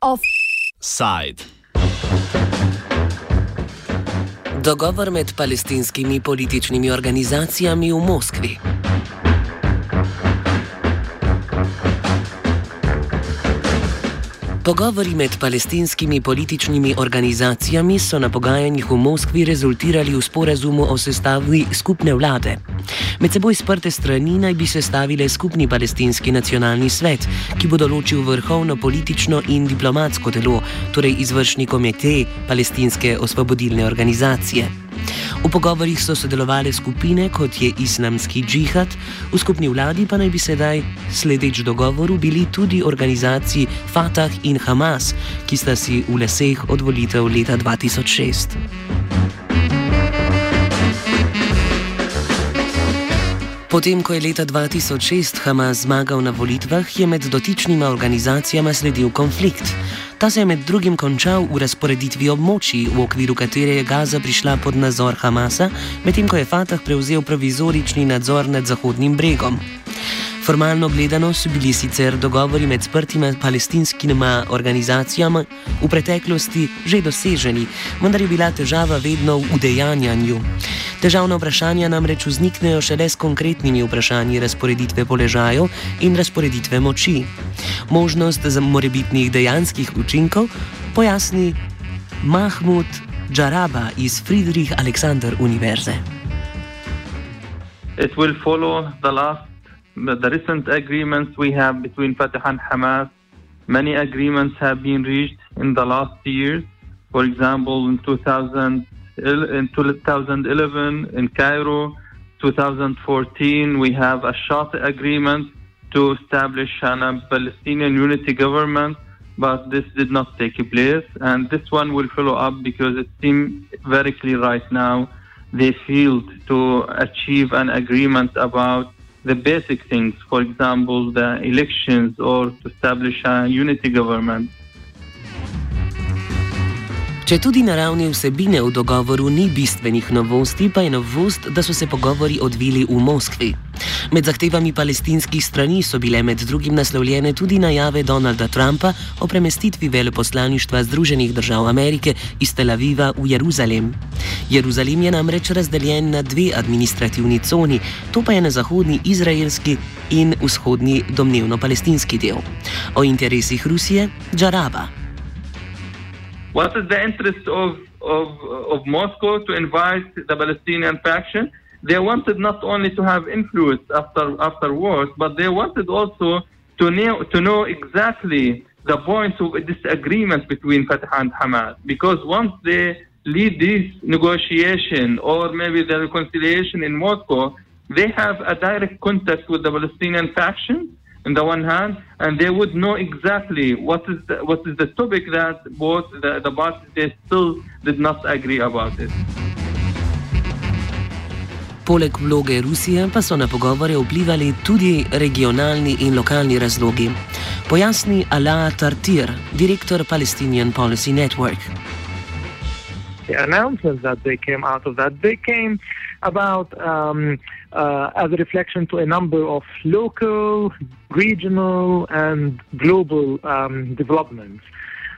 Offside. Dogovor med palestinskimi političnimi organizacijami v Moskvi. Pogovori med palestinskimi političnimi organizacijami so na pogajanjih v Moskvi rezultirali v sporazumu o sestavi skupne vlade. Med seboj sprte strani naj bi sestavile skupni palestinski nacionalni svet, ki bo določil vrhovno politično in diplomatsko telo, torej izvršni komite palestinske osvobodilne organizacije. V pogovorih so sodelovali skupine kot je islamski džihad, v skupni vladi pa naj bi sedaj, sledeč dogovoru, bili tudi organizaciji Fatah in Hamas, ki sta si v leseh od volitev leta 2006. Potem, ko je leta 2006 Hamas zmagal na volitvah, je med dotičnima organizacijama sledil konflikt. Ta se je med drugim končal v razporeditvi območij, v okviru katere je Gaza prišla pod nadzor Hamasa, medtem ko je Fatah prevzel provizorični nadzor nad Zahodnim bregom. Formalno gledano so bili sicer dogovori med sprtima palestinskimi organizacijami v preteklosti že doseženi, vendar je bila težava vedno v udejanjanju. Težavna vprašanja namreč vzniknejo šele s konkretnimi vprašanji razporeditve položajev in razporeditve moči. Možnost za morebitnih dejanskih učinkov pojasni Mahmud Džaraba iz Friedrich Alexander Univerze. It will follow the last the recent agreements we have between Fatah and Hamas, many agreements have been reached in the last years. For example, in 2000, in 2011 in Cairo, 2014 we have a short agreement to establish a Palestinian unity government, but this did not take place. And this one will follow up because it seems very clear right now they failed to achieve an agreement about the basic things, for example, the elections or to establish a unity government. Če tudi na ravni vsebine v dogovoru ni bistvenih novosti, pa je novost, da so se pogovori odvili v Moskvi. Med zahtevami palestinskih strani so bile med drugim naslovljene tudi najave Donalda Trumpa o premestitvi veleposlaništva Združenih držav Amerike iz Tel Aviva v Jeruzalem. Jeruzalem je namreč razdeljen na dve administrativni coni, to pa je na zahodni izraelski in vzhodni domnevno palestinski del. O interesih Rusije, Džaraba. What is the interest of, of, of Moscow to invite the Palestinian faction? They wanted not only to have influence after afterwards, but they wanted also to know, to know exactly the points of disagreement between Fatah and Hamas. Because once they lead this negotiation or maybe the reconciliation in Moscow, they have a direct contact with the Palestinian faction on the one hand, and they would know exactly what is the, what is the topic that both the, the parties they still did not agree about it. Poleg vloge Rusije pa so na pogovore vplivali tudi regionalni in lokalni razlogi. Pojasni Ala Tartir, direktor Palestinian Policy Network. The announcements that they came out of that, they came about um, uh, as a reflection to a number of local, regional, and global um, developments.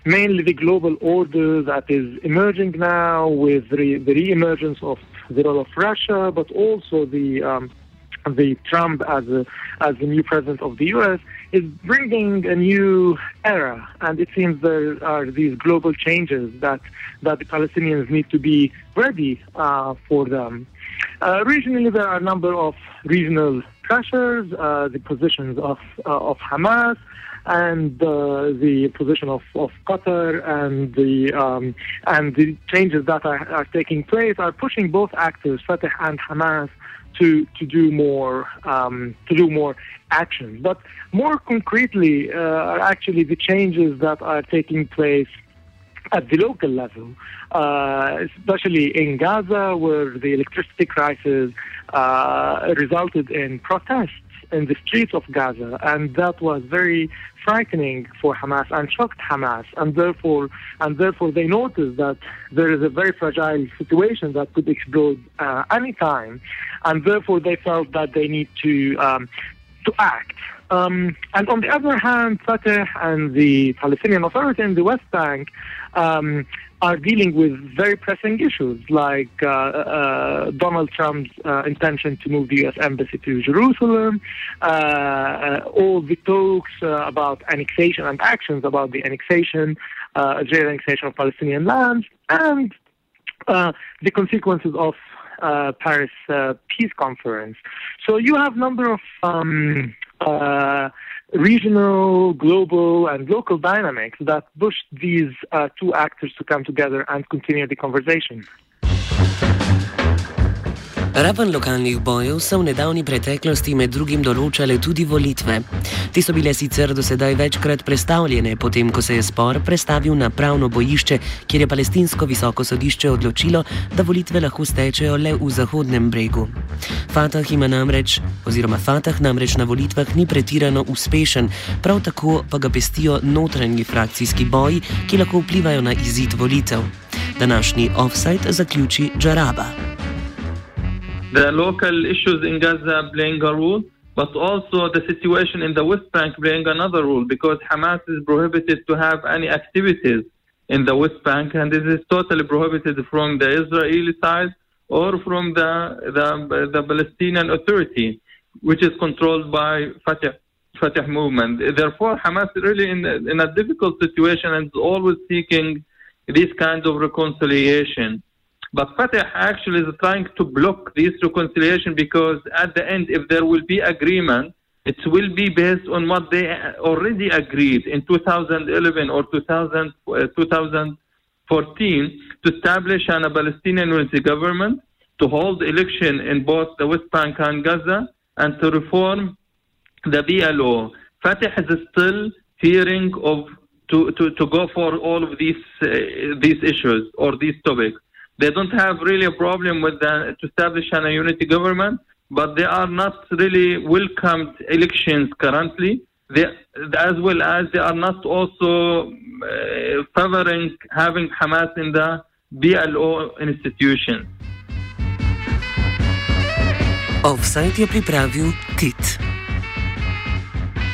Mainly the global order that is emerging now with the, the re-emergence of the role of Russia, but also the um, the Trump as a, as the new president of the U.S. is bringing a new era, and it seems there are these global changes that that the Palestinians need to be ready uh, for them. Uh, regionally, there are a number of regional pressures, uh, the positions of uh, of Hamas, and uh, the position of, of Qatar and the um, and the changes that are, are taking place are pushing both actors, Fatah and Hamas, to to do more um, to do more actions. But more concretely, uh, are actually the changes that are taking place at the local level, uh, especially in Gaza, where the electricity crisis uh, resulted in protests in the streets of Gaza, and that was very frightening for Hamas and shocked Hamas, and therefore, and therefore they noticed that there is a very fragile situation that could explode uh, anytime, and therefore they felt that they need to um, to act. Um, and on the other hand, Fatah and the Palestinian Authority in the West Bank um, are dealing with very pressing issues like uh, uh, Donald Trump's uh, intention to move the U.S. embassy to Jerusalem, uh, uh, all the talks uh, about annexation and actions about the annexation, Israeli annexation of Palestinian lands, and the consequences of Paris peace conference. So you have number of um, regional, global, and local dynamics that pushed these uh, two actors to come together and continue the conversation. Raven lokalnih bojev so v nedavni preteklosti med drugim določale tudi volitve. Te so bile sicer do sedaj večkrat predstavljene, potem ko se je spor prestavil na pravno bojišče, kjer je palestinsko visoko sodišče odločilo, da volitve lahko stečejo le v Zahodnem bregu. Fatah ima namreč, oziroma Fatah namreč na volitvah ni pretirano uspešen, prav tako pa ga pestijo notranji frakcijski boji, ki lahko vplivajo na izid volitev. Današnji offside zaključi Džaraba. The local issues in Gaza playing a role, but also the situation in the West Bank playing another role because Hamas is prohibited to have any activities in the West Bank, and this is totally prohibited from the Israeli side or from the the, the Palestinian Authority, which is controlled by Fatah. Fatah movement. Therefore, Hamas is really in, in a difficult situation and is always seeking this kind of reconciliation. But Fatah actually is trying to block this reconciliation because at the end, if there will be agreement, it will be based on what they already agreed in 2011 or 2000, uh, 2014 to establish a Palestinian unity government, to hold election in both the West Bank and Gaza, and to reform the BLO. Fatah is still fearing of to, to, to go for all of these uh, these issues or these topics. They don't have really a problem with the, to establish a unity government, but they are not really welcomed elections currently. They, as well as they are not also uh, favoring having Hamas in the BLO institution. Offside je pripravil Tit.